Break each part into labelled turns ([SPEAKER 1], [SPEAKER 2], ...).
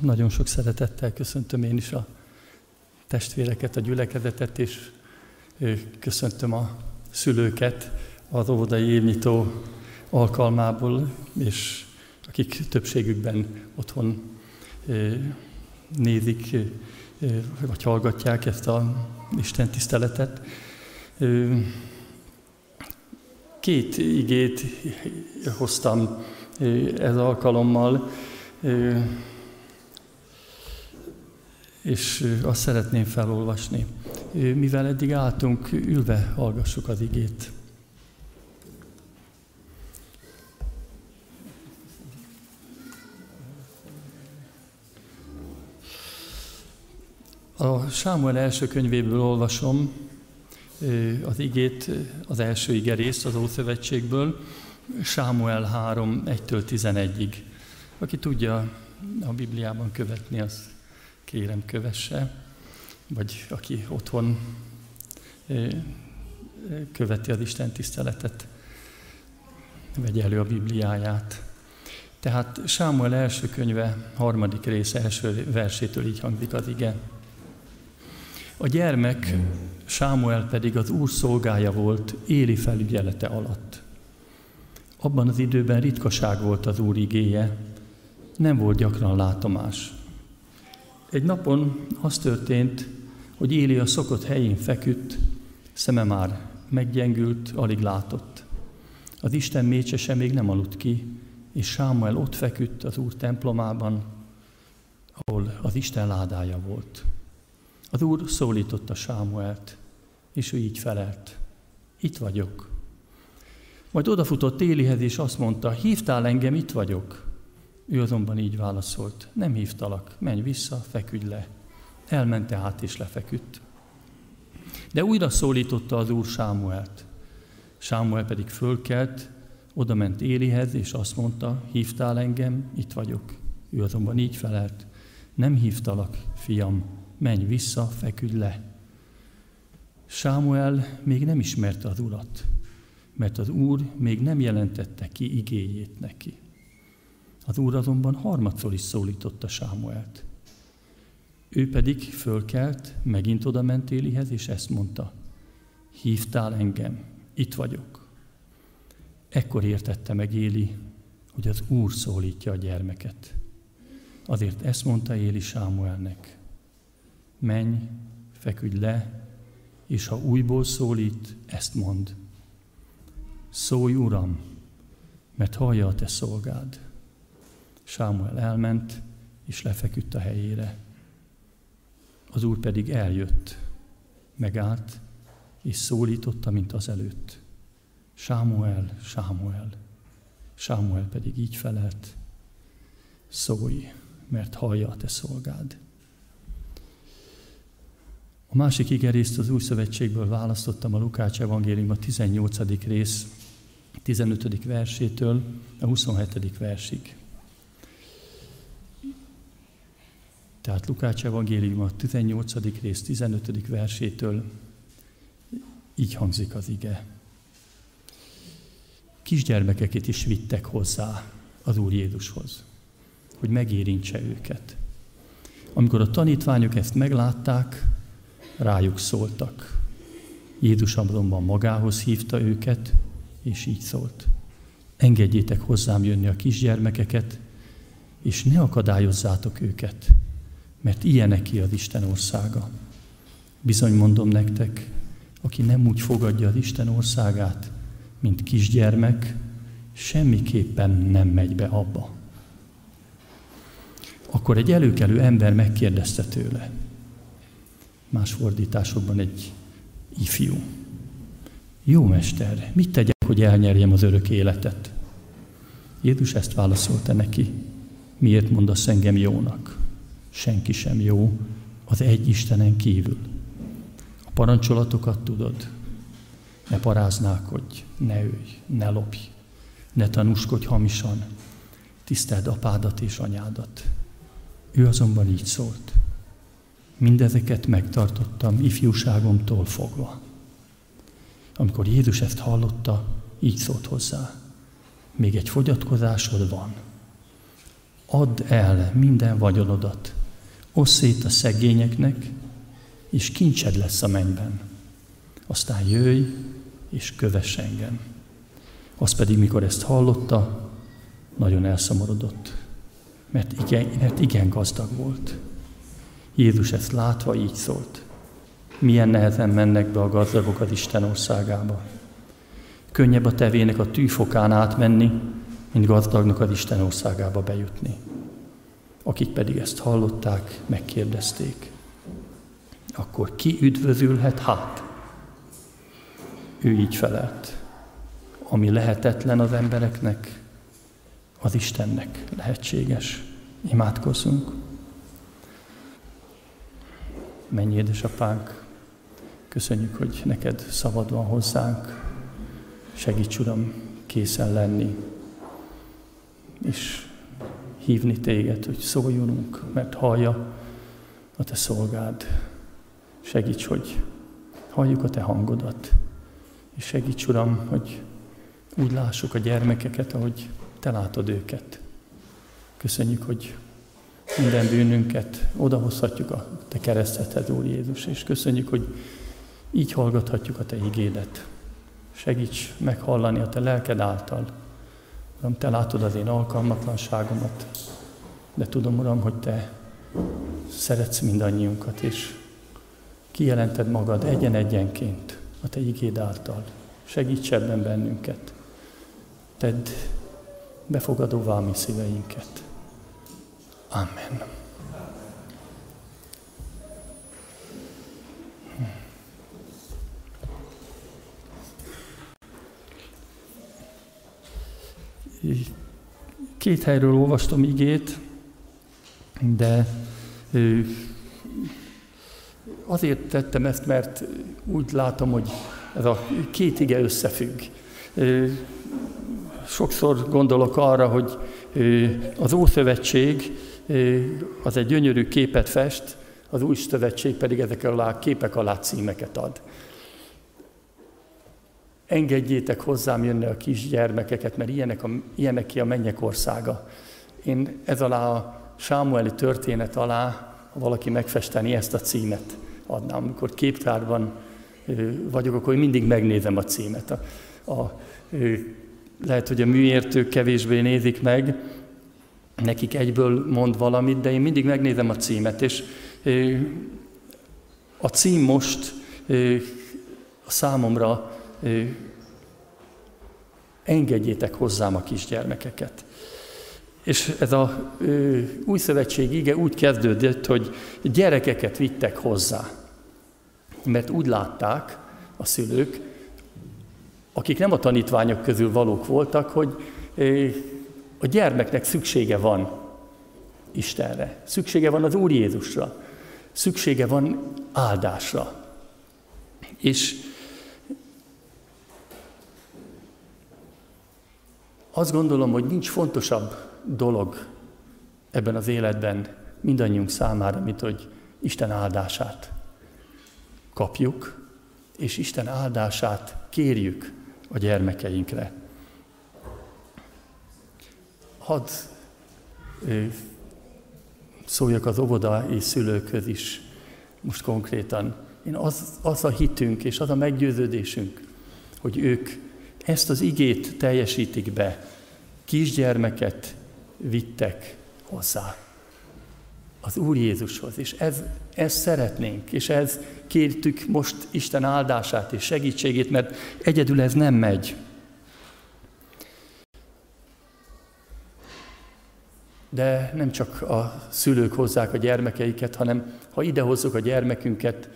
[SPEAKER 1] nagyon sok szeretettel köszöntöm én is a testvéreket, a gyülekezetet, és köszöntöm a szülőket az óvodai évnyitó alkalmából, és akik többségükben otthon nézik, vagy hallgatják ezt a Isten tiszteletet. Két igét hoztam ez alkalommal, és azt szeretném felolvasni. Mivel eddig álltunk, ülve hallgassuk az igét. A Sámuel első könyvéből olvasom az igét, az első igerészt az Ószövetségből, Sámuel 3, 1-től 11-ig. Aki tudja a Bibliában követni, az kérem kövesse, vagy aki otthon követi az Isten tiszteletet, vegye elő a Bibliáját. Tehát Sámuel első könyve, harmadik része, első versétől így hangzik az ige. A gyermek, Sámuel pedig az úr szolgája volt éli felügyelete alatt. Abban az időben ritkaság volt az úr igéje, nem volt gyakran látomás. Egy napon az történt, hogy Éli a szokott helyén feküdt, szeme már meggyengült, alig látott. Az Isten mécsese még nem aludt ki, és Sámuel ott feküdt az Úr templomában, ahol az Isten ládája volt. Az Úr szólította Sámuelt, és ő így felelt. Itt vagyok. Majd odafutott Élihez, és azt mondta, hívtál engem, itt vagyok. Ő azonban így válaszolt, nem hívtalak, menj vissza, feküdj le. Elment tehát és lefeküdt. De újra szólította az úr Sámuelt. Sámuel pedig fölkelt, oda ment Élihez, és azt mondta, hívtál engem, itt vagyok. Ő azonban így felelt, nem hívtalak, fiam, menj vissza, feküdj le. Sámuel még nem ismerte az urat, mert az úr még nem jelentette ki igéjét neki. Az úr azonban harmadszor is szólította Sámuelt. Ő pedig fölkelt, megint oda ment Élihez, és ezt mondta, hívtál engem, itt vagyok. Ekkor értette meg Éli, hogy az Úr szólítja a gyermeket. Azért ezt mondta Éli Sámuelnek, menj, feküdj le, és ha újból szólít, ezt mond. Szólj, Uram, mert hallja a te szolgád. Sámuel elment, és lefeküdt a helyére. Az úr pedig eljött, megállt, és szólította, mint az előtt. Sámuel, Sámuel. Sámuel pedig így felelt, szólj, mert hallja a te szolgád. A másik igerészt az Új Szövetségből választottam a Lukács Evangélium a 18. rész 15. versétől a 27. versig. Tehát Lukács Evangélium a 18. rész 15. versétől így hangzik az ige. Kisgyermekeket is vittek hozzá az Úr Jézushoz, hogy megérintse őket. Amikor a tanítványok ezt meglátták, rájuk szóltak. Jézus azonban magához hívta őket, és így szólt. Engedjétek hozzám jönni a kisgyermekeket, és ne akadályozzátok őket, mert ilyeneké az Isten országa. Bizony mondom nektek, aki nem úgy fogadja az Isten országát, mint kisgyermek, semmiképpen nem megy be abba. Akkor egy előkelő ember megkérdezte tőle, más fordításokban egy ifjú. Jó mester, mit tegyek, hogy elnyerjem az örök életet? Jézus ezt válaszolta neki. Miért mondasz engem jónak? Senki sem jó az egy Istenen kívül. A parancsolatokat tudod, ne paráználkodj, ne ölj, ne lopj, ne tanúskodj hamisan, tiszteld apádat és anyádat. Ő azonban így szólt. Mindezeket megtartottam ifjúságomtól fogva. Amikor Jézus ezt hallotta, így szólt hozzá. Még egy fogyatkozásod van. add el minden vagyonodat, osszét szét a szegényeknek, és kincsed lesz a mennyben. Aztán jöjj, és kövess engem. Az pedig, mikor ezt hallotta, nagyon elszomorodott, mert igen, mert igen gazdag volt. Jézus ezt látva így szólt. Milyen nehezen mennek be a gazdagok az Isten országába. Könnyebb a tevének a tűfokán átmenni, mint gazdagnak az Isten országába bejutni. Akik pedig ezt hallották, megkérdezték. Akkor ki üdvözülhet hát? Ő így felelt. Ami lehetetlen az embereknek, az Istennek lehetséges. Imádkozzunk. Mennyi édesapánk, köszönjük, hogy neked szabad van hozzánk. Segíts, Uram, készen lenni, és hívni téged, hogy szóljonunk, mert hallja a te szolgád. Segíts, hogy halljuk a te hangodat, és segíts, Uram, hogy úgy lássuk a gyermekeket, ahogy te látod őket. Köszönjük, hogy minden bűnünket odahozhatjuk a Te keresztethez, Úr Jézus, és köszönjük, hogy így hallgathatjuk a Te igédet. Segíts meghallani a Te lelked által. Uram, Te látod az én alkalmatlanságomat, de tudom, Uram, hogy Te szeretsz mindannyiunkat, és kijelented magad egyen-egyenként a Te igéd által. Segíts ebben bennünket. Tedd befogadóvá mi szíveinket. Amen. Két helyről olvastam igét, de azért tettem ezt, mert úgy látom, hogy ez a két ige összefügg. Sokszor gondolok arra, hogy az Ószövetség az egy gyönyörű képet fest, az Új Szövetség pedig ezek alá képek alá címeket ad. Engedjétek hozzám jönni a kisgyermekeket, mert ilyenek, a, ilyenek ki a mennyek országa. Én ez alá a Sámueli történet alá, ha valaki megfesteni ezt a címet adnám. Amikor képtárban vagyok, akkor én mindig megnézem a címet. A, a, lehet, hogy a műértők kevésbé nézik meg, nekik egyből mond valamit, de én mindig megnézem a címet, és a cím most a számomra engedjétek hozzám a kisgyermekeket. És ez a ö, új szövetség ige úgy kezdődött, hogy gyerekeket vittek hozzá. Mert úgy látták a szülők, akik nem a tanítványok közül valók voltak, hogy ö, a gyermeknek szüksége van Istenre, szüksége van az Úr Jézusra, szüksége van áldásra. És azt gondolom, hogy nincs fontosabb dolog ebben az életben mindannyiunk számára, mint hogy Isten áldását kapjuk, és Isten áldását kérjük a gyermekeinkre. Hadd szóljak az óvodai szülőkhöz is most konkrétan. Én az, az a hitünk és az a meggyőződésünk, hogy ők ezt az igét teljesítik be, kisgyermeket vittek hozzá az Úr Jézushoz, és ez, ez szeretnénk, és ez kértük most Isten áldását és segítségét, mert egyedül ez nem megy. De nem csak a szülők hozzák a gyermekeiket, hanem ha ide hozzuk a gyermekünket,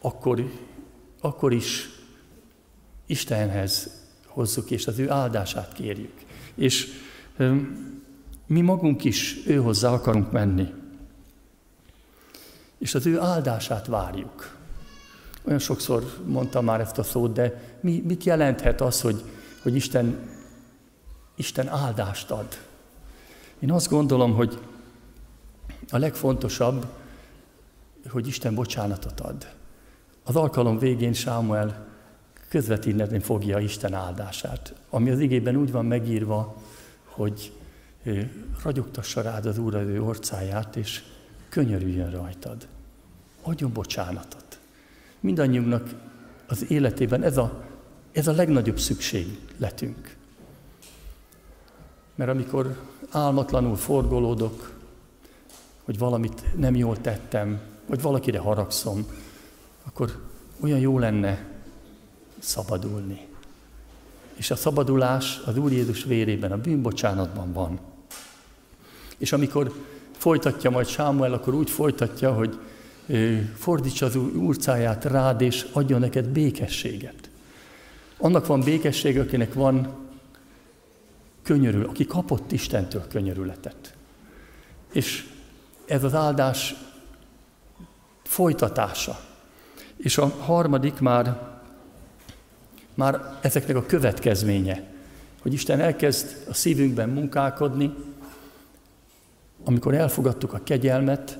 [SPEAKER 1] akkor, akkor is Istenhez hozzuk, és az ő áldását kérjük. És mi magunk is ő hozzá akarunk menni. És az ő áldását várjuk. Olyan sokszor mondtam már ezt a szót, de mi, mit jelenthet az, hogy, hogy Isten, Isten áldást ad? Én azt gondolom, hogy a legfontosabb, hogy Isten bocsánatot ad. Az alkalom végén Sámuel közvetíteni fogja Isten áldását, ami az igében úgy van megírva, hogy ragyogtassa rád az Úr az ő orcáját, és könyörüljön rajtad. Adjon bocsánatot. Mindannyiunknak az életében ez a, ez a legnagyobb szükségletünk. Mert amikor álmatlanul forgolódok, hogy valamit nem jól tettem, vagy valakire haragszom, akkor olyan jó lenne szabadulni. És a szabadulás az Úr Jézus vérében, a bűnbocsánatban van. És amikor folytatja majd Sámuel, akkor úgy folytatja, hogy fordítsa az úrcáját rád, és adjon neked békességet. Annak van békesség, akinek van könyörül, aki kapott Istentől könyörületet. És ez az áldás folytatása. És a harmadik már, már ezeknek a következménye, hogy Isten elkezd a szívünkben munkálkodni, amikor elfogadtuk a kegyelmet,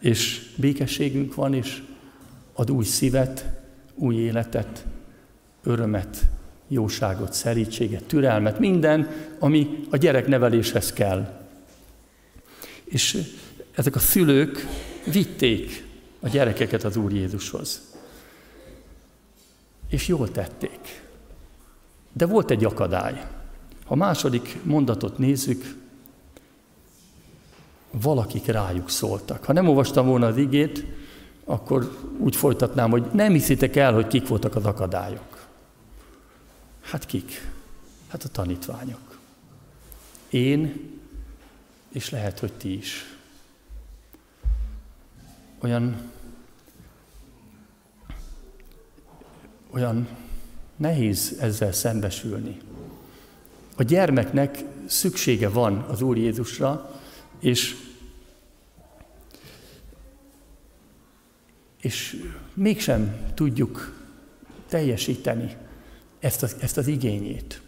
[SPEAKER 1] és békességünk van, és ad új szívet, új életet, örömet, jóságot, szerítséget, türelmet, minden, ami a gyerekneveléshez kell. És ezek a szülők vitték a gyerekeket az Úr Jézushoz. És jól tették. De volt egy akadály. Ha második mondatot nézzük, valakik rájuk szóltak. Ha nem olvastam volna az igét, akkor úgy folytatnám, hogy nem hiszitek el, hogy kik voltak az akadályok. Hát kik? Hát a tanítványok. Én, és lehet, hogy ti is. Olyan, olyan nehéz ezzel szembesülni. A gyermeknek szüksége van az Úr Jézusra, és, és mégsem tudjuk teljesíteni ezt az, ezt az igényét.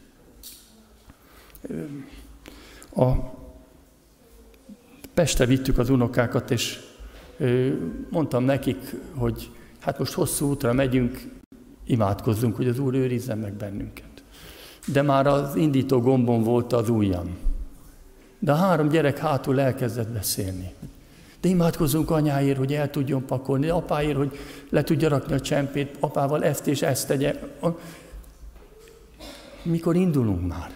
[SPEAKER 1] A Pestre vittük az unokákat, és mondtam nekik, hogy hát most hosszú útra megyünk, imádkozzunk, hogy az Úr őrizzen meg bennünket. De már az indító gombon volt az ujjam. De a három gyerek hátul elkezdett beszélni. De imádkozunk anyáért, hogy el tudjon pakolni, apáért, hogy le tudja rakni a csempét, apával ezt és ezt tegye. Mikor indulunk már?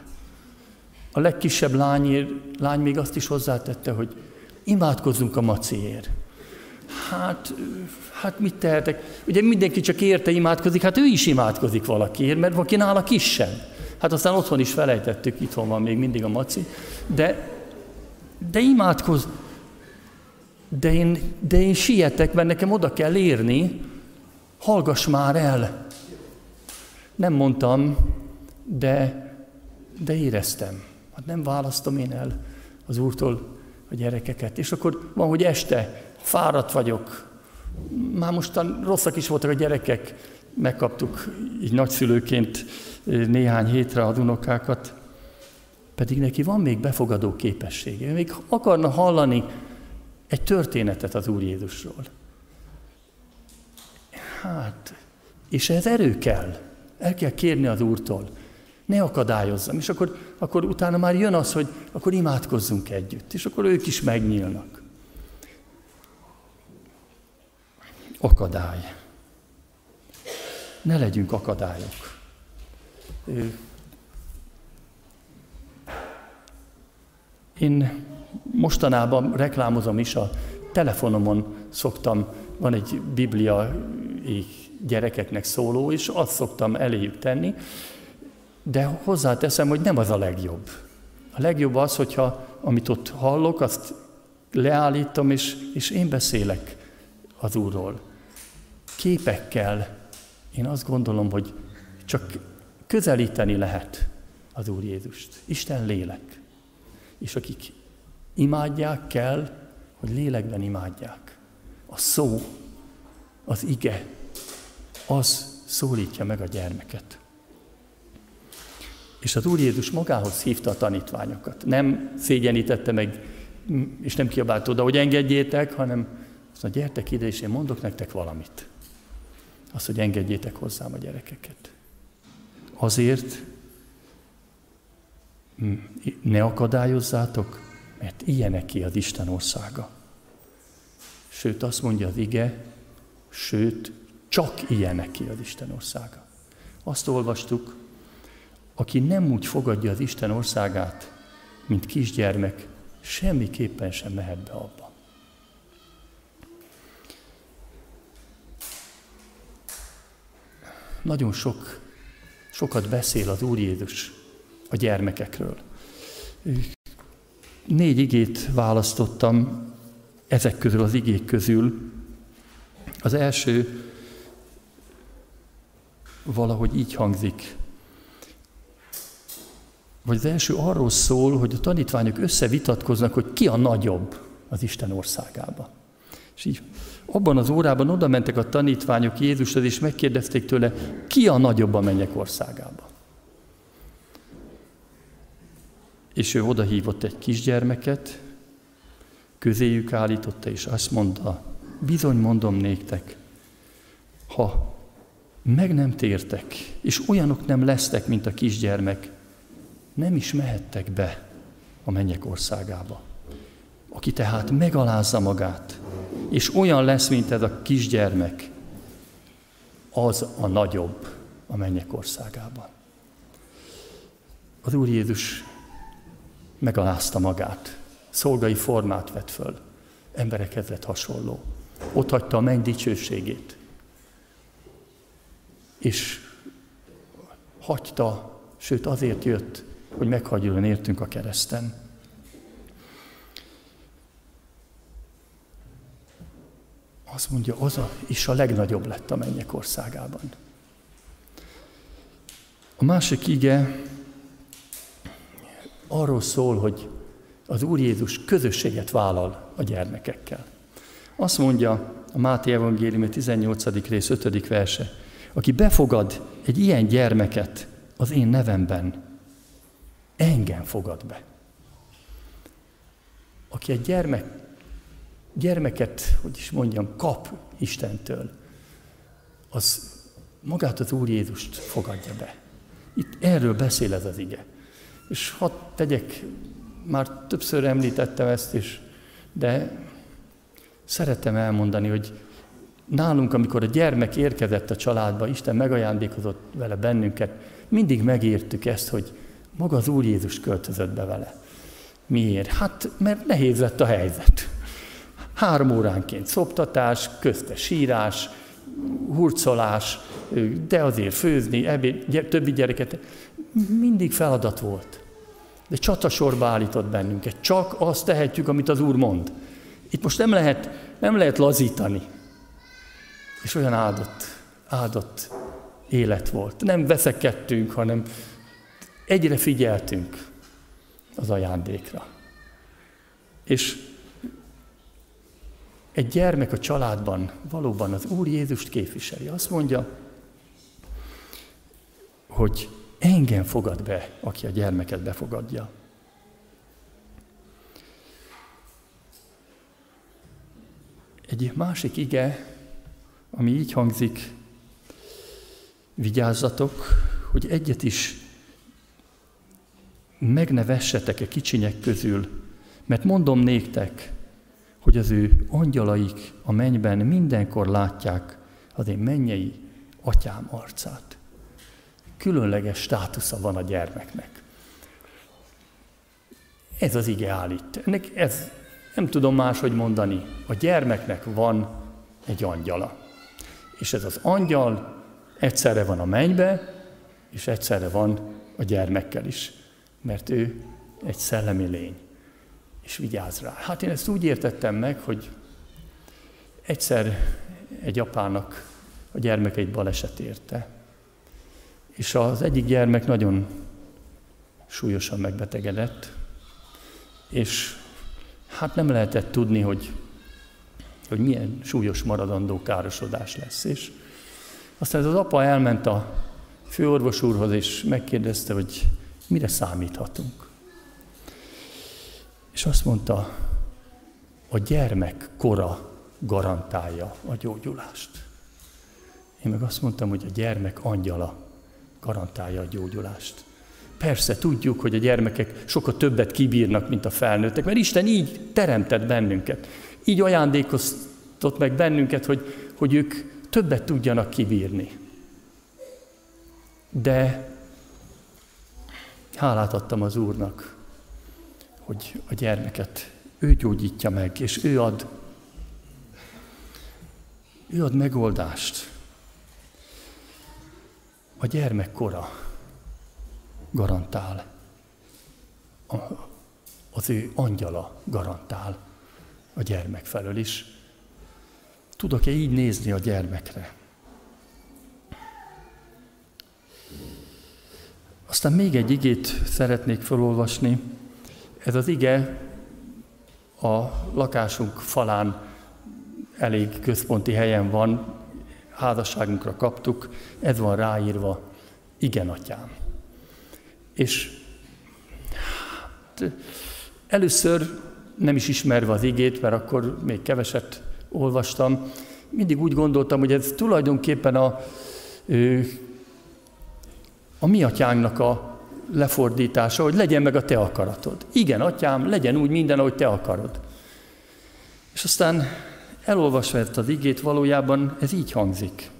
[SPEAKER 1] A legkisebb lányért, lány még azt is hozzátette, hogy imádkozzunk a maciért. Hát, hát mit tehetek? Ugye mindenki csak érte imádkozik, hát ő is imádkozik valakiért, mert valaki nála kisebb. Hát aztán otthon is felejtettük, itthon van még mindig a maci. De de imádkoz. De én, de én sietek, mert nekem oda kell érni, hallgass már el. Nem mondtam, de, de éreztem. Hát nem választom én el az Úrtól a gyerekeket. És akkor van, hogy este fáradt vagyok. Már mostan rosszak is voltak a gyerekek. Megkaptuk így nagyszülőként néhány hétre az unokákat. Pedig neki van még befogadó képessége. Még akarna hallani egy történetet az Úr Jézusról. Hát, és ez erő kell. El kell kérni az Úrtól. Ne akadályozzam. És akkor, akkor utána már jön az, hogy akkor imádkozzunk együtt. És akkor ők is megnyílnak. Akadály. Ne legyünk akadályok. Én mostanában reklámozom is, a telefonomon szoktam, van egy biblia gyerekeknek szóló, és azt szoktam eléjük tenni, de hozzáteszem, hogy nem az a legjobb. A legjobb az, hogyha amit ott hallok, azt leállítom, és, és én beszélek az Úrról. Képekkel én azt gondolom, hogy csak közelíteni lehet az Úr Jézust. Isten lélek és akik imádják kell, hogy lélekben imádják. A szó, az ige, az szólítja meg a gyermeket. És az Úr Jézus magához hívta a tanítványokat. Nem szégyenítette meg, és nem kiabált oda, hogy engedjétek, hanem azt mondja, gyertek ide, és én mondok nektek valamit. Azt, hogy engedjétek hozzám a gyerekeket. Azért, ne akadályozzátok, mert ilyeneké az Isten országa. Sőt, azt mondja az ige, sőt, csak ilyeneké az Isten országa. Azt olvastuk, aki nem úgy fogadja az Isten országát, mint kisgyermek, semmiképpen sem mehet be abba. Nagyon sok, sokat beszél az Úr Jézus a gyermekekről. Négy igét választottam ezek közül az igék közül. Az első valahogy így hangzik. Vagy az első arról szól, hogy a tanítványok összevitatkoznak, hogy ki a nagyobb az Isten országába. És így abban az órában oda mentek a tanítványok Jézushoz, és megkérdezték tőle, ki a nagyobb a mennyek országába. És ő oda hívott egy kisgyermeket, közéjük állította, és azt mondta, bizony mondom néktek, ha meg nem tértek, és olyanok nem lesztek, mint a kisgyermek, nem is mehettek be a mennyek országába. Aki tehát megalázza magát, és olyan lesz, mint ez a kisgyermek, az a nagyobb a mennyek országában. Az Úr Jézus megalázta magát, szolgai formát vett föl, emberekhez lett hasonló. Ott hagyta a menny dicsőségét, és hagyta, sőt azért jött, hogy meghagyjon értünk a kereszten. Azt mondja, az a, is a legnagyobb lett a mennyek országában. A másik ige arról szól, hogy az Úr Jézus közösséget vállal a gyermekekkel. Azt mondja a Máté Evangélium 18. rész 5. verse, aki befogad egy ilyen gyermeket az én nevemben, engem fogad be. Aki egy gyermek, gyermeket, hogy is mondjam, kap Istentől, az magát az Úr Jézust fogadja be. Itt erről beszél ez az ige. És hadd tegyek, már többször említettem ezt is, de szeretem elmondani, hogy nálunk, amikor a gyermek érkezett a családba, Isten megajándékozott vele bennünket, mindig megértük ezt, hogy maga az Úr Jézus költözött be vele. Miért? Hát, mert nehéz lett a helyzet. Három óránként szoptatás, közte sírás, hurcolás, de azért főzni, ebéd, többi gyereket. Mindig feladat volt. De csatasorba állított bennünket. Csak azt tehetjük, amit az Úr mond. Itt most nem lehet, nem lehet lazítani. És olyan áldott, áldott élet volt. Nem veszekedtünk, hanem egyre figyeltünk az ajándékra. És egy gyermek a családban valóban az Úr Jézust képviseli. Azt mondja, hogy engem fogad be, aki a gyermeket befogadja. Egy másik ige, ami így hangzik, vigyázzatok, hogy egyet is meg ne vessetek-e kicsinyek közül, mert mondom néktek, hogy az ő angyalaik a mennyben mindenkor látják az én mennyei atyám arcát. Különleges státusza van a gyermeknek. Ez az ige állít. Ennek ez, nem tudom máshogy mondani. A gyermeknek van egy angyala. És ez az angyal egyszerre van a mennybe, és egyszerre van a gyermekkel is mert ő egy szellemi lény, és vigyáz rá. Hát én ezt úgy értettem meg, hogy egyszer egy apának a gyermek egy baleset érte, és az egyik gyermek nagyon súlyosan megbetegedett, és hát nem lehetett tudni, hogy, hogy milyen súlyos maradandó károsodás lesz. És aztán az apa elment a főorvos úrhoz, és megkérdezte, hogy Mire számíthatunk? És azt mondta, a gyermek kora garantálja a gyógyulást. Én meg azt mondtam, hogy a gyermek angyala garantálja a gyógyulást. Persze tudjuk, hogy a gyermekek sokkal többet kibírnak, mint a felnőttek, mert Isten így teremtett bennünket. Így ajándékoztott meg bennünket, hogy, hogy ők többet tudjanak kibírni. De hálát adtam az Úrnak, hogy a gyermeket ő gyógyítja meg, és ő ad, ő ad megoldást. A gyermek kora garantál. Az ő angyala garantál a gyermek felől is. Tudok-e így nézni a gyermekre? Aztán még egy igét szeretnék felolvasni. Ez az ige a lakásunk falán elég központi helyen van, házasságunkra kaptuk, ez van ráírva, igen, atyám. És hát, először nem is ismerve az igét, mert akkor még keveset olvastam, mindig úgy gondoltam, hogy ez tulajdonképpen a, a mi atyánknak a lefordítása, hogy legyen meg a te akaratod. Igen, atyám, legyen úgy minden, ahogy te akarod. És aztán elolvasva ezt az igét, valójában ez így hangzik.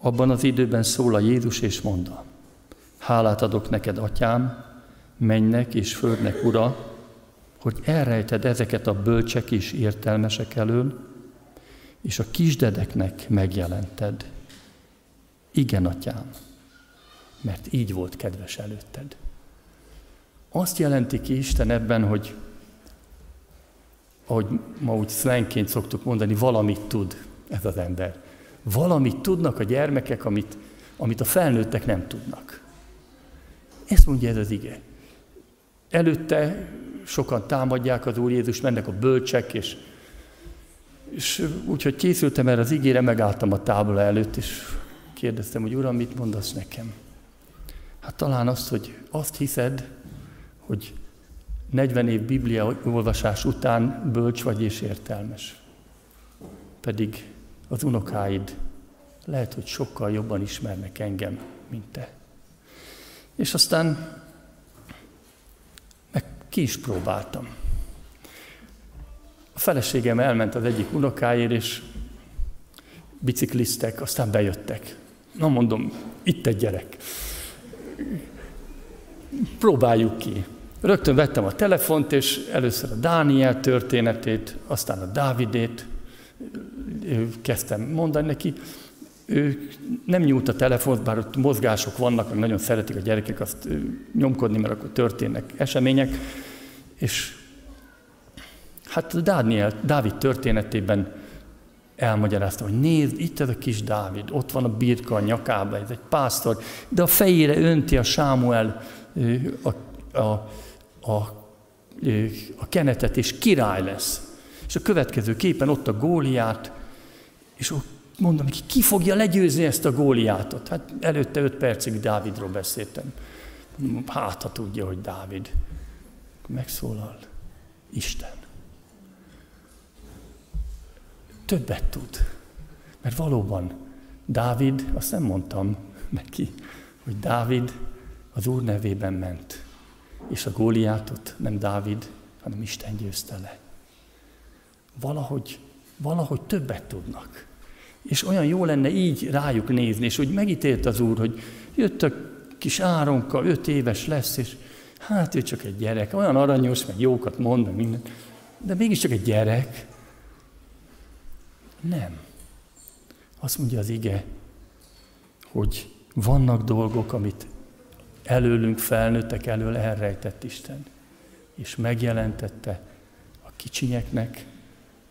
[SPEAKER 1] Abban az időben szól a Jézus és mondta, hálát adok neked, atyám, mennek és földnek ura, hogy elrejted ezeket a bölcsek és értelmesek elől, és a kisdedeknek megjelented. Igen, atyám, mert így volt kedves előtted. Azt jelenti ki Isten ebben, hogy ahogy ma úgy szlengként szoktuk mondani, valamit tud ez az ember. Valamit tudnak a gyermekek, amit, amit a felnőttek nem tudnak. Ezt mondja ez az ige. Előtte sokan támadják az Úr Jézus, mennek a bölcsek, és, és úgyhogy készültem erre az igére, megálltam a tábla előtt, és kérdeztem, hogy Uram, mit mondasz nekem? Hát talán azt, hogy azt hiszed, hogy 40 év Biblia olvasás után bölcs vagy és értelmes. Pedig az unokáid lehet, hogy sokkal jobban ismernek engem, mint te. És aztán meg ki is próbáltam. A feleségem elment az egyik unokáért, és bicikliztek, aztán bejöttek. Na mondom, itt egy gyerek. Próbáljuk ki. Rögtön vettem a telefont, és először a Dániel történetét, aztán a Dávidét kezdtem mondani neki. Ő nem nyújt a telefont, bár ott mozgások vannak, meg nagyon szeretik a gyerekek azt nyomkodni, mert akkor történnek események. És hát Dániel, Dávid történetében elmagyarázta, hogy nézd, itt ez a kis Dávid, ott van a birka a nyakába, ez egy pásztor, de a fejére önti a Sámuel a, a a, a kenetet, és király lesz. És a következő képen ott a góliát, és mondom neki, ki fogja legyőzni ezt a góliátot? Hát előtte öt percig Dávidról beszéltem. Hát, ha tudja, hogy Dávid. Megszólal Isten. Többet tud. Mert valóban Dávid, azt nem mondtam neki, hogy Dávid az Úr nevében ment és a Góliátot nem Dávid, hanem Isten győzte le. Valahogy, valahogy többet tudnak. És olyan jó lenne így rájuk nézni, és hogy megítélt az Úr, hogy jött a kis Áronka, öt éves lesz, és hát ő csak egy gyerek, olyan aranyos, meg jókat mond, meg minden, de mégiscsak egy gyerek. Nem. Azt mondja az ige, hogy vannak dolgok, amit előlünk felnőttek elől elrejtett Isten. És megjelentette a kicsinyeknek,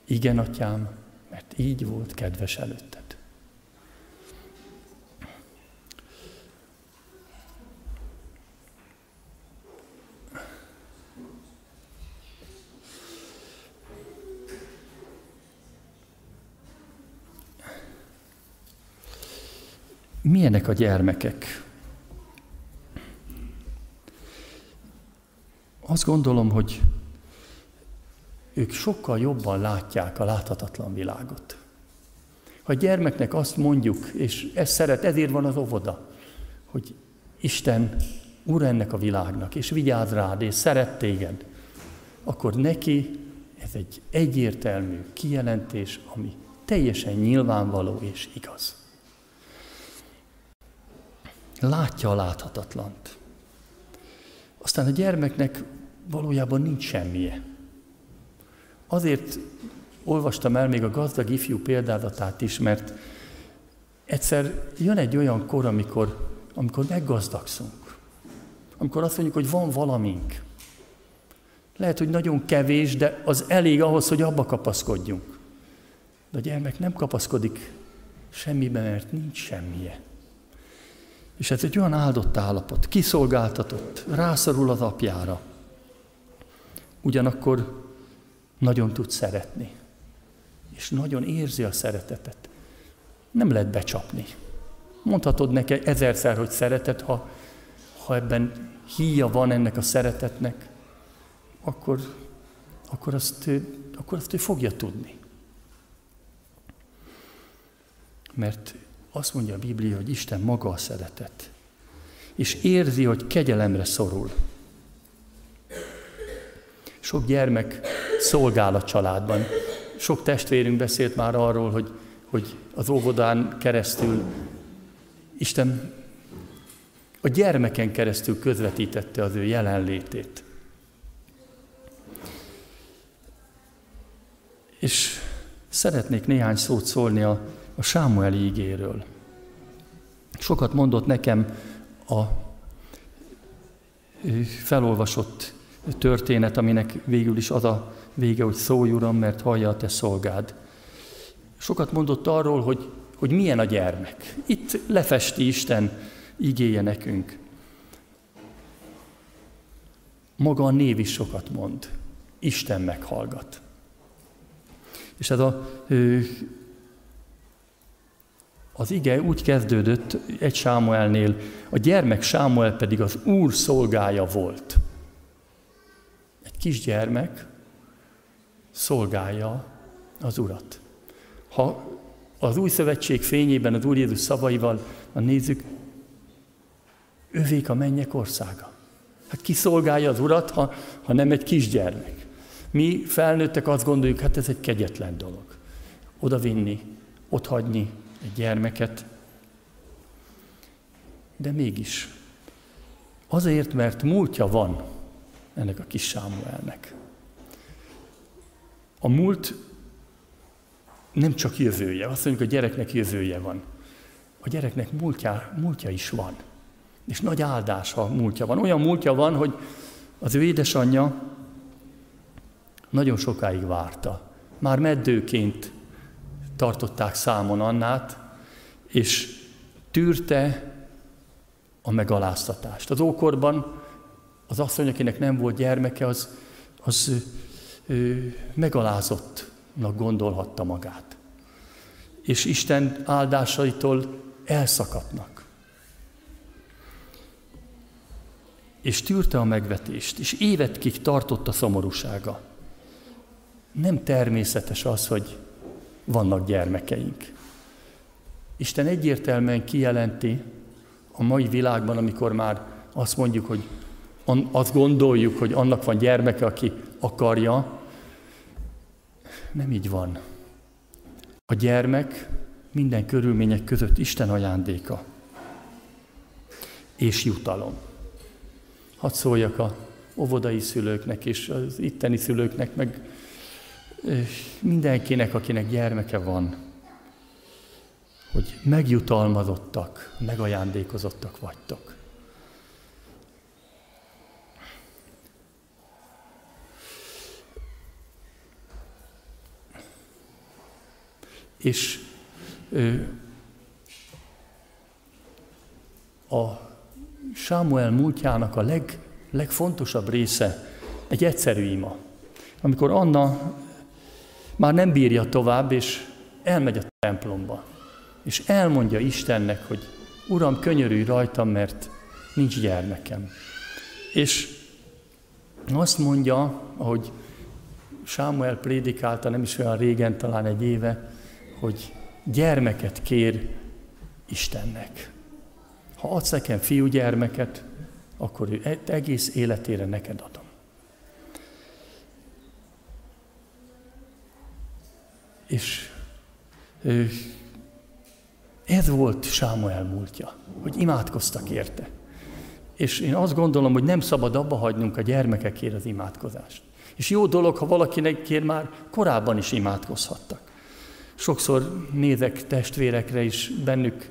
[SPEAKER 1] igen, atyám, mert így volt kedves előtted. Milyenek a gyermekek? Azt gondolom, hogy ők sokkal jobban látják a láthatatlan világot. Ha a gyermeknek azt mondjuk, és ez szeret, ezért van az óvoda, hogy Isten Úr ennek a világnak, és vigyáz rád, és szeret téged, akkor neki ez egy egyértelmű kijelentés, ami teljesen nyilvánvaló és igaz. Látja a láthatatlant. Aztán a gyermeknek valójában nincs semmije. Azért olvastam el még a gazdag ifjú példádatát is, mert egyszer jön egy olyan kor, amikor, amikor meggazdagszunk. Amikor azt mondjuk, hogy van valamink. Lehet, hogy nagyon kevés, de az elég ahhoz, hogy abba kapaszkodjunk. De a gyermek nem kapaszkodik semmibe, mert nincs semmije. És ez egy olyan áldott állapot, kiszolgáltatott, rászorul az apjára. Ugyanakkor nagyon tud szeretni, és nagyon érzi a szeretetet. Nem lehet becsapni. Mondhatod neki ezerszer, hogy szeretet, ha, ha ebben híja van ennek a szeretetnek, akkor, akkor, azt, akkor azt ő fogja tudni. Mert azt mondja a Biblia, hogy Isten maga a szeretet. És érzi, hogy kegyelemre szorul. Sok gyermek szolgál a családban. Sok testvérünk beszélt már arról, hogy, hogy az óvodán keresztül Isten a gyermeken keresztül közvetítette az ő jelenlétét. És szeretnék néhány szót szólni a, a Sámueli ígéről. Sokat mondott nekem a felolvasott történet, aminek végül is az a vége, hogy szólj Uram, mert hallja a te szolgád. Sokat mondott arról, hogy, hogy milyen a gyermek. Itt lefesti Isten igéje nekünk. Maga a név is sokat mond. Isten meghallgat. És ez a, az ige úgy kezdődött egy Sámuelnél, a gyermek Sámuel pedig az Úr szolgája volt. Egy kisgyermek szolgálja az Urat. Ha az új szövetség fényében az Úr Jézus szavaival nézzük, övék a mennyek országa. Hát ki szolgálja az Urat, ha, ha nem egy kisgyermek? Mi felnőttek azt gondoljuk, hát ez egy kegyetlen dolog. Oda vinni, ott hagyni egy gyermeket. De mégis, azért, mert múltja van ennek a kis Sámuelnek. A múlt nem csak jövője, azt mondjuk, a gyereknek jövője van. A gyereknek múltja, múltja is van. És nagy áldása múltja van. Olyan múltja van, hogy az ő édesanyja nagyon sokáig várta. Már meddőként tartották számon Annát, és tűrte a megaláztatást. Az ókorban az asszony, akinek nem volt gyermeke, az, az ő, megalázottnak gondolhatta magát. És Isten áldásaitól elszakadnak. És tűrte a megvetést, és évetkig tartott a szomorúsága. Nem természetes az, hogy vannak gyermekeink. Isten egyértelműen kijelenti a mai világban, amikor már azt mondjuk, hogy azt gondoljuk, hogy annak van gyermeke, aki akarja, nem így van. A gyermek minden körülmények között Isten ajándéka és jutalom. Hadd szóljak a óvodai szülőknek és az itteni szülőknek, meg mindenkinek, akinek gyermeke van, hogy megjutalmazottak, megajándékozottak vagytok. És a Sámuel múltjának a leg, legfontosabb része egy egyszerű ima. Amikor Anna már nem bírja tovább, és elmegy a templomba, és elmondja Istennek, hogy Uram, könyörülj rajtam, mert nincs gyermekem. És azt mondja, ahogy Sámuel prédikálta nem is olyan régen, talán egy éve, hogy gyermeket kér Istennek. Ha adsz nekem fiúgyermeket, akkor ő e- egész életére neked adom. És ez volt Sámuel múltja, hogy imádkoztak érte. És én azt gondolom, hogy nem szabad abba hagynunk a gyermekekért az imádkozást. És jó dolog, ha valakinek már korábban is imádkozhattak. Sokszor nézek testvérekre is, bennük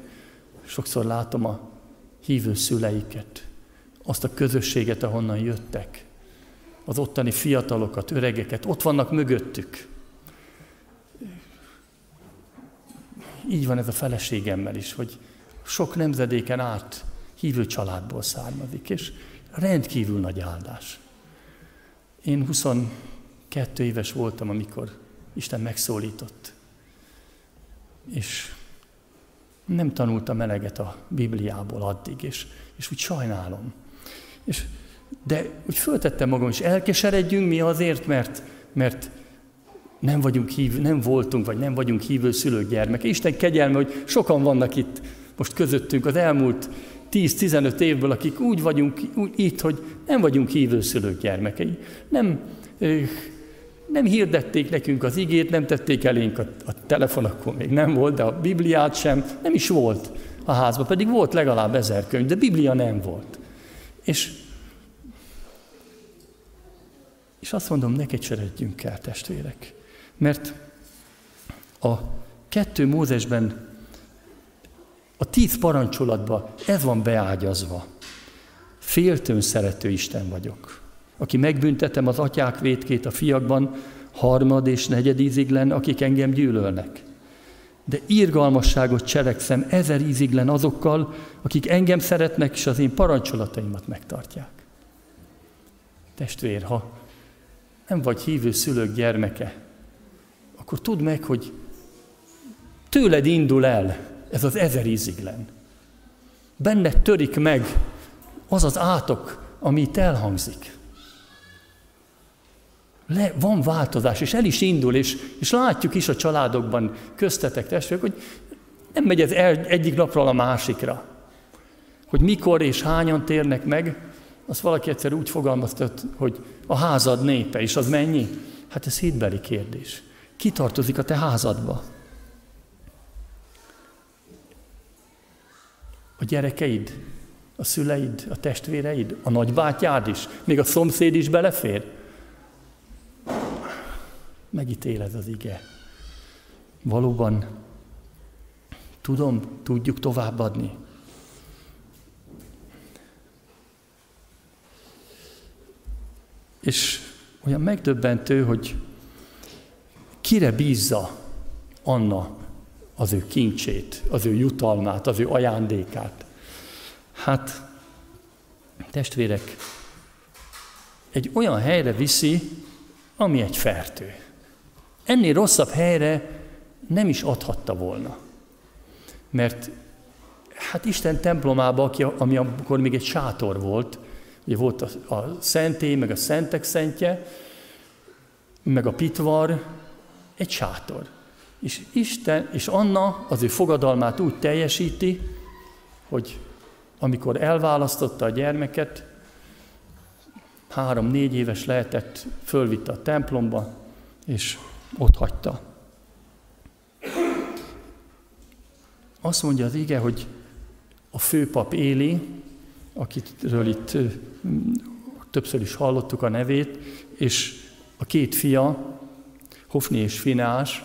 [SPEAKER 1] sokszor látom a hívő szüleiket, azt a közösséget, ahonnan jöttek, az ottani fiatalokat, öregeket, ott vannak mögöttük. Így van ez a feleségemmel is, hogy sok nemzedéken át hívő családból származik, és rendkívül nagy áldás. Én 22 éves voltam, amikor Isten megszólított. És nem tanultam eleget a Bibliából addig, és, és úgy sajnálom. És, de úgy föltettem magam, és elkeseredjünk mi azért, mert, mert nem vagyunk hív, nem voltunk, vagy nem vagyunk hívő szülők gyermeke. Isten kegyelme, hogy sokan vannak itt most közöttünk az elmúlt 10-15 évből, akik úgy vagyunk úgy, itt, hogy nem vagyunk hívő szülők gyermekei. Nem, nem hirdették nekünk az igét, nem tették elénk a, a telefon, akkor még nem volt, de a Bibliát sem, nem is volt a házban, pedig volt legalább ezer könyv, de Biblia nem volt. És, és azt mondom, ne kecseredjünk el, testvérek. Mert a kettő Mózesben, a tíz parancsolatban ez van beágyazva. Féltőn szerető Isten vagyok, aki megbüntetem az atyák vétkét a fiakban, harmad és negyed íziglen, akik engem gyűlölnek. De írgalmasságot cselekszem ezer íziglen azokkal, akik engem szeretnek, és az én parancsolataimat megtartják. Testvér, ha nem vagy hívő szülők gyermeke, akkor tudd meg, hogy tőled indul el ez az ezer íziglen. Benned törik meg az az átok, ami itt elhangzik. Le, van változás, és el is indul, és, és látjuk is a családokban, köztetek testvérek, hogy nem megy ez el egyik napról a másikra. Hogy mikor és hányan térnek meg, azt valaki egyszer úgy fogalmazta, hogy a házad népe, és az mennyi? Hát ez hitbeli kérdés. Ki tartozik a te házadba? A gyerekeid, a szüleid, a testvéreid, a nagybátyád is, még a szomszéd is belefér. Megítéled az ige. Valóban tudom, tudjuk továbbadni. És olyan megdöbbentő, hogy kire bízza Anna az ő kincsét, az ő jutalmát, az ő ajándékát. Hát, testvérek, egy olyan helyre viszi, ami egy fertő. Ennél rosszabb helyre nem is adhatta volna. Mert hát Isten templomába, ami akkor még egy sátor volt, ugye volt a, a szentély, meg a szentek szentje, meg a pitvar, egy sátor. És Isten, és Anna az ő fogadalmát úgy teljesíti, hogy amikor elválasztotta a gyermeket, három-négy éves lehetett, fölvitte a templomba, és ott hagyta. Azt mondja az ige, hogy a főpap Éli, akitről itt többször is hallottuk a nevét, és a két fia, Hofni és Finás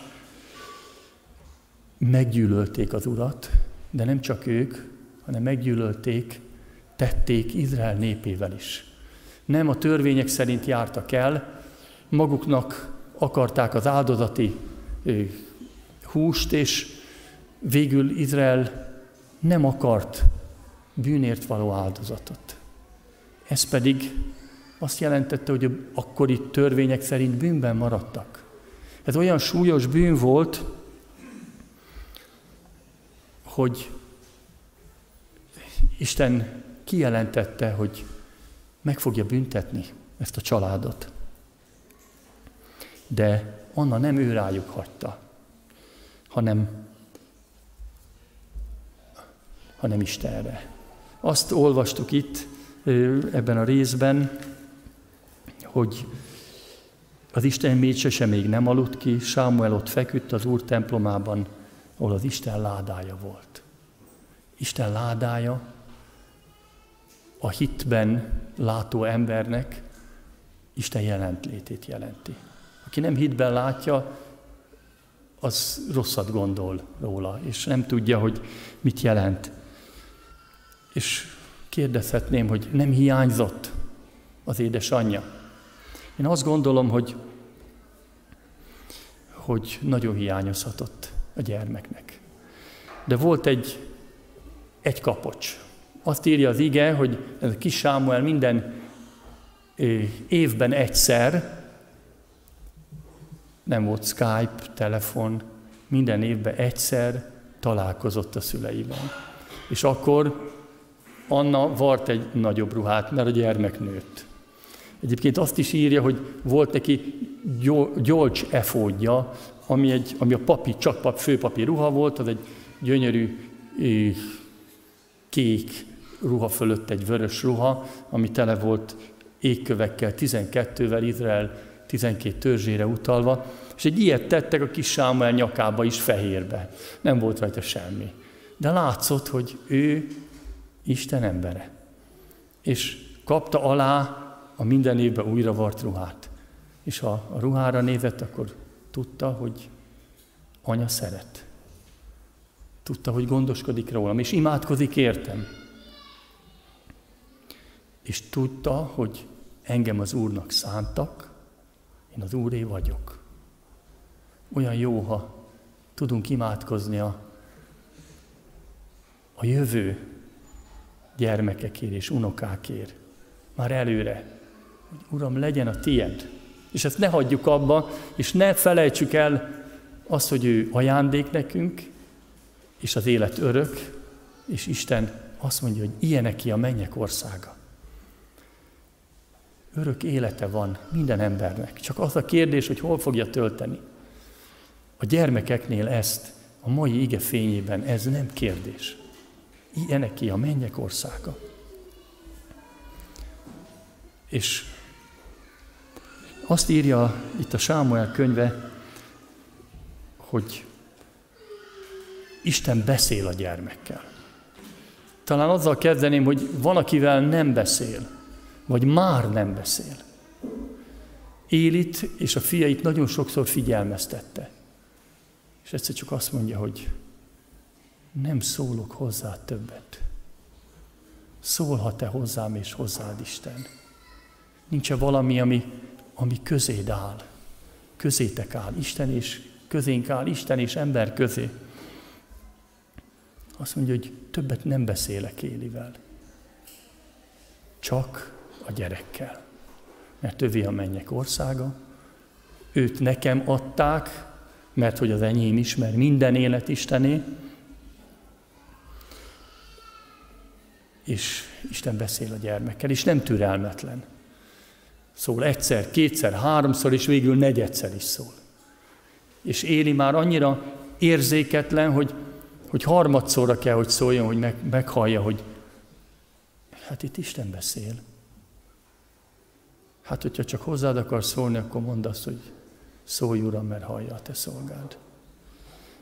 [SPEAKER 1] meggyűlölték az urat, de nem csak ők, hanem meggyűlölték, tették Izrael népével is. Nem a törvények szerint jártak el, maguknak akarták az áldozati húst, és végül Izrael nem akart bűnért való áldozatot. Ez pedig azt jelentette, hogy akkori törvények szerint bűnben maradtak. Ez olyan súlyos bűn volt, hogy Isten kijelentette, hogy meg fogja büntetni ezt a családot. De Anna nem ő rájuk hagyta, hanem, hanem Istenre. Azt olvastuk itt ebben a részben, hogy az Isten mécsese még nem aludt ki, Sámuel ott feküdt az Úr templomában, ahol az Isten ládája volt. Isten ládája a hitben látó embernek Isten jelentlétét jelenti. Aki nem hitben látja, az rosszat gondol róla, és nem tudja, hogy mit jelent. És kérdezhetném, hogy nem hiányzott az édesanyja. Én azt gondolom, hogy, hogy nagyon hiányozhatott a gyermeknek. De volt egy, egy kapocs. Azt írja az ige, hogy ez a kis Sámuel minden évben egyszer, nem volt Skype, telefon, minden évben egyszer találkozott a szüleivel. És akkor Anna vart egy nagyobb ruhát, mert a gyermek nőtt. Egyébként azt is írja, hogy volt neki gyolcs efódja, ami, egy, ami a papi, csak pap, főpapi ruha volt, az egy gyönyörű kék ruha fölött egy vörös ruha, ami tele volt égkövekkel, 12-vel, Izrael 12 törzsére utalva, és egy ilyet tettek a kis Sámuel nyakába is fehérbe. Nem volt rajta semmi. De látszott, hogy ő Isten embere. És kapta alá a minden évben újra vart ruhát. És ha a ruhára nézett, akkor tudta, hogy anya szeret. Tudta, hogy gondoskodik rólam, és imádkozik értem. És tudta, hogy engem az Úrnak szántak, én az Úré vagyok. Olyan jó, ha tudunk imádkozni a, a jövő gyermekekért és unokákért. Már előre, hogy Uram, legyen a tied. És ezt ne hagyjuk abba, és ne felejtsük el azt, hogy ő ajándék nekünk, és az élet örök, és Isten azt mondja, hogy ilyenek a mennyek országa. Örök élete van minden embernek. Csak az a kérdés, hogy hol fogja tölteni. A gyermekeknél ezt, a mai ige fényében ez nem kérdés. Ilyenek a mennyek országa. És azt írja itt a Sámuel könyve, hogy Isten beszél a gyermekkel. Talán azzal kezdeném, hogy van, akivel nem beszél, vagy már nem beszél. Élit és a fiait nagyon sokszor figyelmeztette. És egyszer csak azt mondja, hogy nem szólok hozzá többet. Szólhat-e hozzám és hozzád Isten? Nincs-e valami, ami, ami közéd áll? Közétek áll Isten és közénk áll Isten és ember közé. Azt mondja, hogy többet nem beszélek Élivel. Csak a gyerekkel. Mert övé a mennyek országa, őt nekem adták, mert hogy az enyém is, mert minden élet Istené, és Isten beszél a gyermekkel, és nem türelmetlen. Szól egyszer, kétszer, háromszor, és végül negyedszer is szól. És Éli már annyira érzéketlen, hogy, hogy harmadszorra kell, hogy szóljon, hogy meg, meghallja, hogy hát itt Isten beszél. Hát, hogyha csak hozzád akar szólni, akkor mondd azt, hogy szólj, Uram, mert hallja a te szolgád.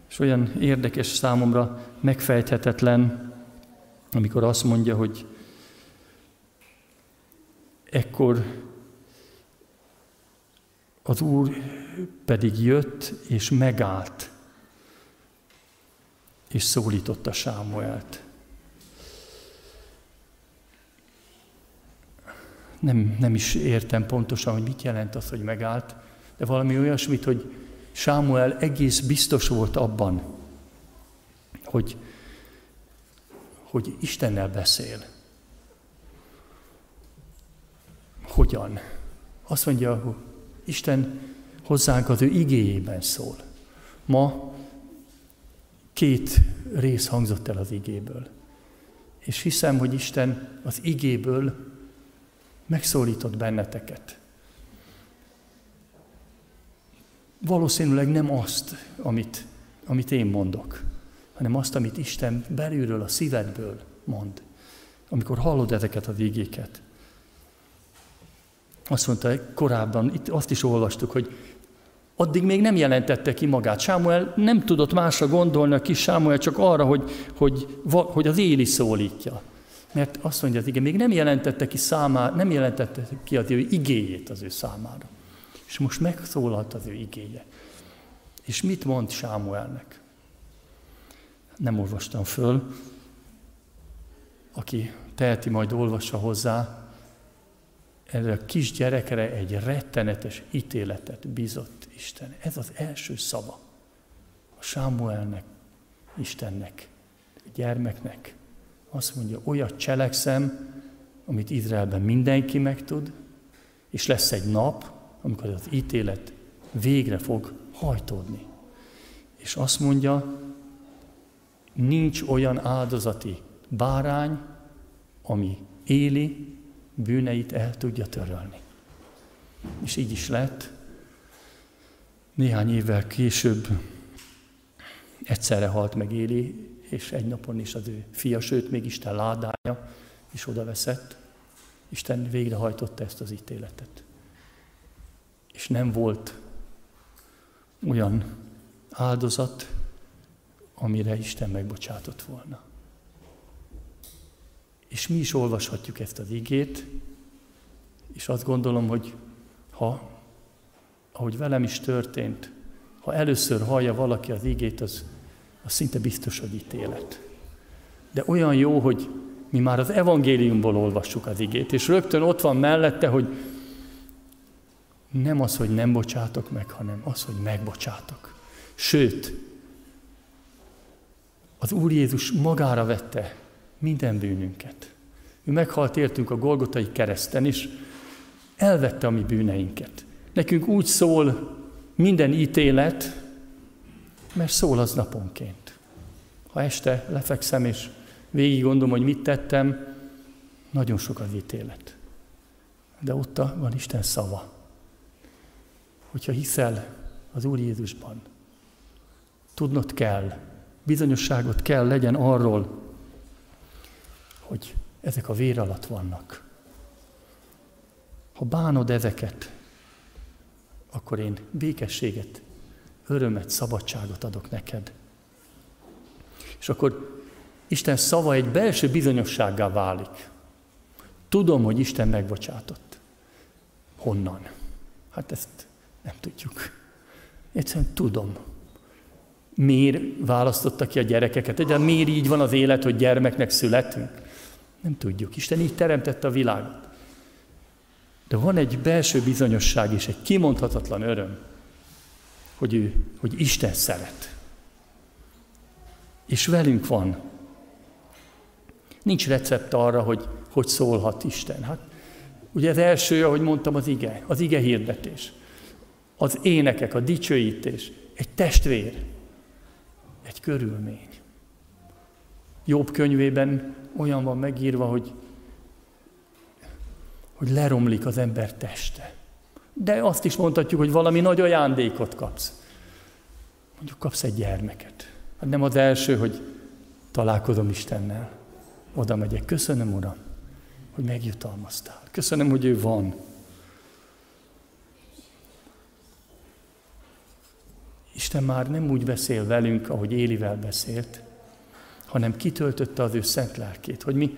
[SPEAKER 1] És olyan érdekes számomra, megfejthetetlen, amikor azt mondja, hogy ekkor az Úr pedig jött és megállt, és szólította Sámuelt. Nem, nem is értem pontosan, hogy mit jelent az, hogy megállt, de valami olyasmit, hogy Sámuel egész biztos volt abban, hogy, hogy Istennel beszél. Hogyan? Azt mondja, Isten hozzánk az ő igéjében szól. Ma két rész hangzott el az igéből. És hiszem, hogy Isten az igéből megszólított benneteket. Valószínűleg nem azt, amit, amit én mondok, hanem azt, amit Isten belülről, a szívedből mond. amikor hallod ezeket az igéket. Azt mondta korábban, itt azt is olvastuk, hogy addig még nem jelentette ki magát. Sámuel nem tudott másra gondolni, a kis Sámuel csak arra, hogy, hogy, hogy az Éli szólítja. Mert azt mondja, igen, még nem jelentette ki számára, nem jelentette ki az ő igéjét az ő számára. És most megszólalt az ő igéje. És mit mond Sámuelnek? Nem olvastam föl. Aki teheti, majd olvassa hozzá. Erre a kis gyerekre egy rettenetes ítéletet bizott Isten. Ez az első szava. A Sámuelnek, Istennek, a gyermeknek. Azt mondja, olyat cselekszem, amit Izraelben mindenki megtud, és lesz egy nap, amikor az ítélet végre fog hajtódni. És azt mondja, nincs olyan áldozati bárány, ami éli, bűneit el tudja törölni. És így is lett. Néhány évvel később egyszerre halt meg Éli, és egy napon is az ő fia, sőt, még Isten ládája is oda veszett. Isten végrehajtotta ezt az ítéletet. És nem volt olyan áldozat, amire Isten megbocsátott volna. És mi is olvashatjuk ezt az igét, és azt gondolom, hogy ha, ahogy velem is történt, ha először hallja valaki az igét, az, az szinte biztos, hogy ítélet. De olyan jó, hogy mi már az evangéliumból olvassuk az igét, és rögtön ott van mellette, hogy nem az, hogy nem bocsátok meg, hanem az, hogy megbocsátok. Sőt, az Úr Jézus magára vette minden bűnünket. Ő meghalt értünk a Golgotai kereszten, és elvette a mi bűneinket. Nekünk úgy szól minden ítélet, mert szól az naponként. Ha este lefekszem, és végig gondolom, hogy mit tettem, nagyon sok az ítélet. De ott van Isten szava. Hogyha hiszel az Úr Jézusban, tudnod kell, bizonyosságot kell legyen arról, hogy ezek a vér alatt vannak. Ha bánod ezeket, akkor én békességet, örömet, szabadságot adok neked. És akkor Isten szava egy belső bizonyossággá válik. Tudom, hogy Isten megbocsátott. Honnan? Hát ezt nem tudjuk. Egyszerűen tudom miért választotta ki a gyerekeket. Egyáltalán miért így van az élet, hogy gyermeknek születünk? Nem tudjuk. Isten így teremtette a világot. De van egy belső bizonyosság és egy kimondhatatlan öröm, hogy, ő, hogy Isten szeret. És velünk van. Nincs recept arra, hogy hogy szólhat Isten. Hát, ugye az első, ahogy mondtam, az ige, az ige hirdetés. Az énekek, a dicsőítés, egy testvér, egy körülmény. Jobb könyvében olyan van megírva, hogy, hogy leromlik az ember teste. De azt is mondhatjuk, hogy valami nagy ajándékot kapsz. Mondjuk kapsz egy gyermeket. Hát nem az első, hogy találkozom Istennel. Oda megyek. Köszönöm, Uram, hogy megjutalmaztál. Köszönöm, hogy ő van. Isten már nem úgy beszél velünk, ahogy Élivel beszélt, hanem kitöltötte az ő szent lelkét, hogy mi,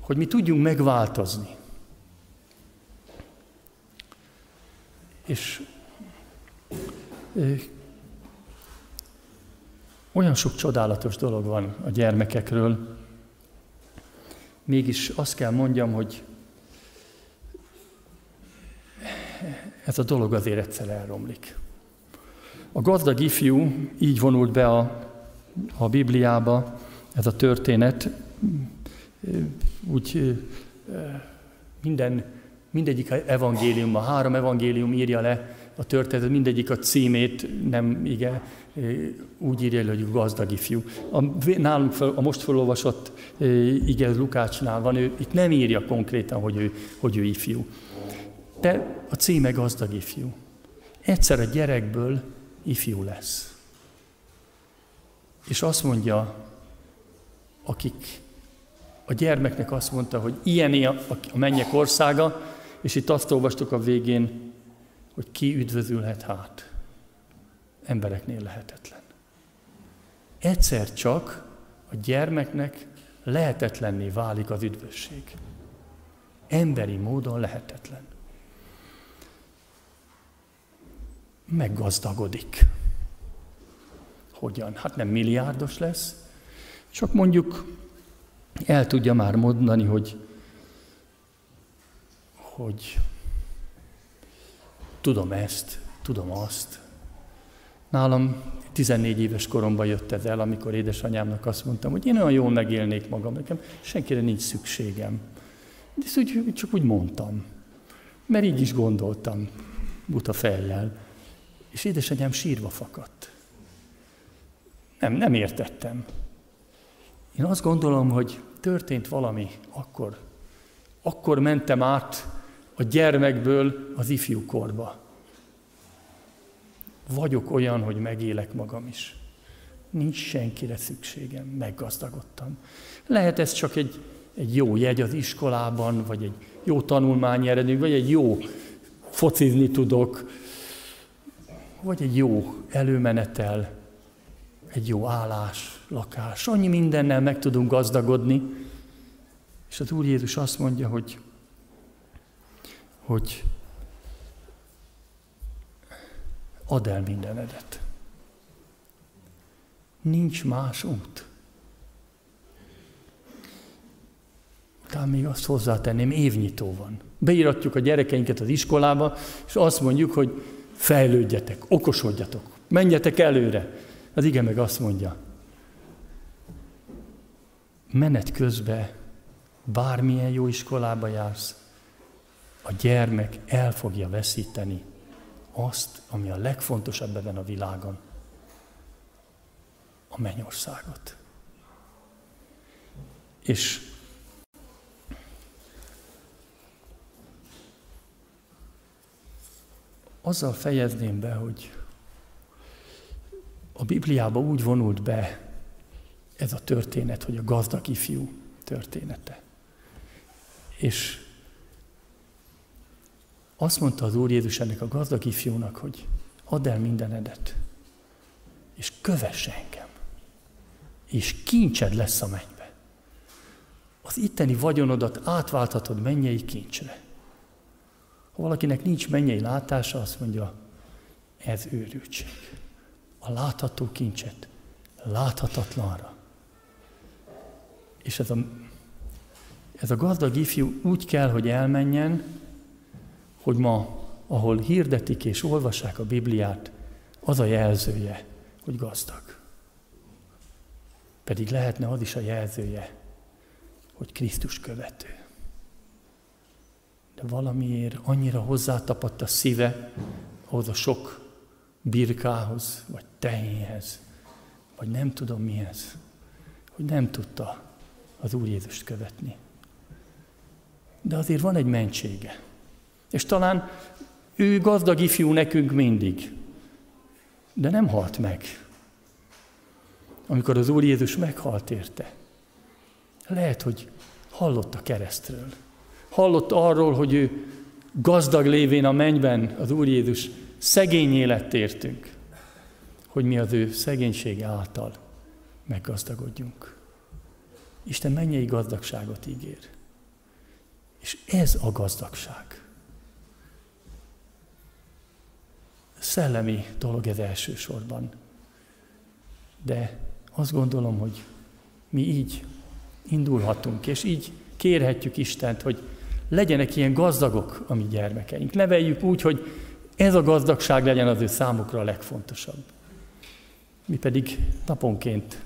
[SPEAKER 1] hogy mi tudjunk megváltozni. És olyan sok csodálatos dolog van a gyermekekről, mégis azt kell mondjam, hogy ez a dolog azért egyszer elromlik. A gazdag ifjú így vonult be a, a Bibliába, ez a történet, úgy minden, mindegyik evangélium, a három evangélium írja le a történet, mindegyik a címét nem, igen, úgy írja le, hogy gazdag ifjú. A, nálunk fel, a most felolvasott igen, Lukácsnál van, ő itt nem írja konkrétan, hogy ő, hogy ő ifjú. De a címe gazdag ifjú. Egyszer a gyerekből ifjú lesz. És azt mondja, akik a gyermeknek azt mondta, hogy ilyen a mennyek országa, és itt azt olvastuk a végén, hogy ki üdvözülhet hát. Embereknél lehetetlen. Egyszer csak a gyermeknek lehetetlenné válik az üdvösség. Emberi módon lehetetlen. Meggazdagodik. Hogyan? Hát nem milliárdos lesz, csak mondjuk el tudja már mondani, hogy, hogy tudom ezt, tudom azt. Nálam 14 éves koromban jött ez el, amikor édesanyámnak azt mondtam, hogy én olyan jól megélnék magam, nekem senkire nincs szükségem. De ezt úgy, csak úgy mondtam, mert így is gondoltam, buta fejjel. És édesanyám sírva fakadt. Nem, nem értettem. Én azt gondolom, hogy történt valami akkor. Akkor mentem át a gyermekből az ifjú korba. Vagyok olyan, hogy megélek magam is. Nincs senkire szükségem, meggazdagodtam. Lehet ez csak egy, egy jó jegy az iskolában, vagy egy jó tanulmányi eredmény, vagy egy jó focizni tudok, vagy egy jó előmenetel, egy jó állás, lakás. Annyi mindennel meg tudunk gazdagodni. És az Úr Jézus azt mondja, hogy, hogy add el mindenedet. Nincs más út. Talán még azt hozzátenném, évnyitó van. Beíratjuk a gyerekeinket az iskolába, és azt mondjuk, hogy fejlődjetek, okosodjatok, menjetek előre. Az ige meg azt mondja, menet közben bármilyen jó iskolába jársz, a gyermek el fogja veszíteni azt, ami a legfontosabb ebben a világon, a mennyországot. És azzal fejezném be, hogy a Bibliába úgy vonult be ez a történet, hogy a gazdag ifjú története. És azt mondta az Úr Jézus ennek a gazdag ifjúnak, hogy add el mindenedet, és kövess engem, és kincsed lesz a mennybe. Az itteni vagyonodat átválthatod mennyei kincsre. Ha valakinek nincs mennyei látása, azt mondja, ez őrültség. A látható kincset láthatatlanra. És ez a, ez a gazdag ifjú úgy kell, hogy elmenjen, hogy ma, ahol hirdetik és olvassák a Bibliát, az a jelzője, hogy gazdag. Pedig lehetne az is a jelzője, hogy Krisztus követő. De valamiért annyira hozzátapadt a szíve ahhoz a sok birkához, vagy tehénhez, vagy nem tudom mihez, hogy nem tudta az Úr Jézust követni. De azért van egy mentsége. És talán ő gazdag ifjú nekünk mindig, de nem halt meg. Amikor az Úr Jézus meghalt érte, lehet, hogy hallott a keresztről. Hallott arról, hogy ő gazdag lévén a mennyben az Úr Jézus szegény élet értünk, hogy mi az ő szegénysége által meggazdagodjunk. Isten mennyei gazdagságot ígér. És ez a gazdagság. Szellemi dolog ez elsősorban. De azt gondolom, hogy mi így indulhatunk, és így kérhetjük Istent, hogy legyenek ilyen gazdagok a mi gyermekeink. Neveljük úgy, hogy ez a gazdagság legyen az ő számukra a legfontosabb. Mi pedig naponként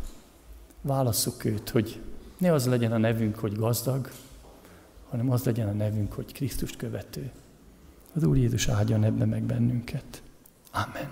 [SPEAKER 1] válasszuk őt, hogy ne az legyen a nevünk, hogy gazdag, hanem az legyen a nevünk, hogy Krisztust követő. Az Úr Jézus áldjon ebbe meg bennünket. Amen.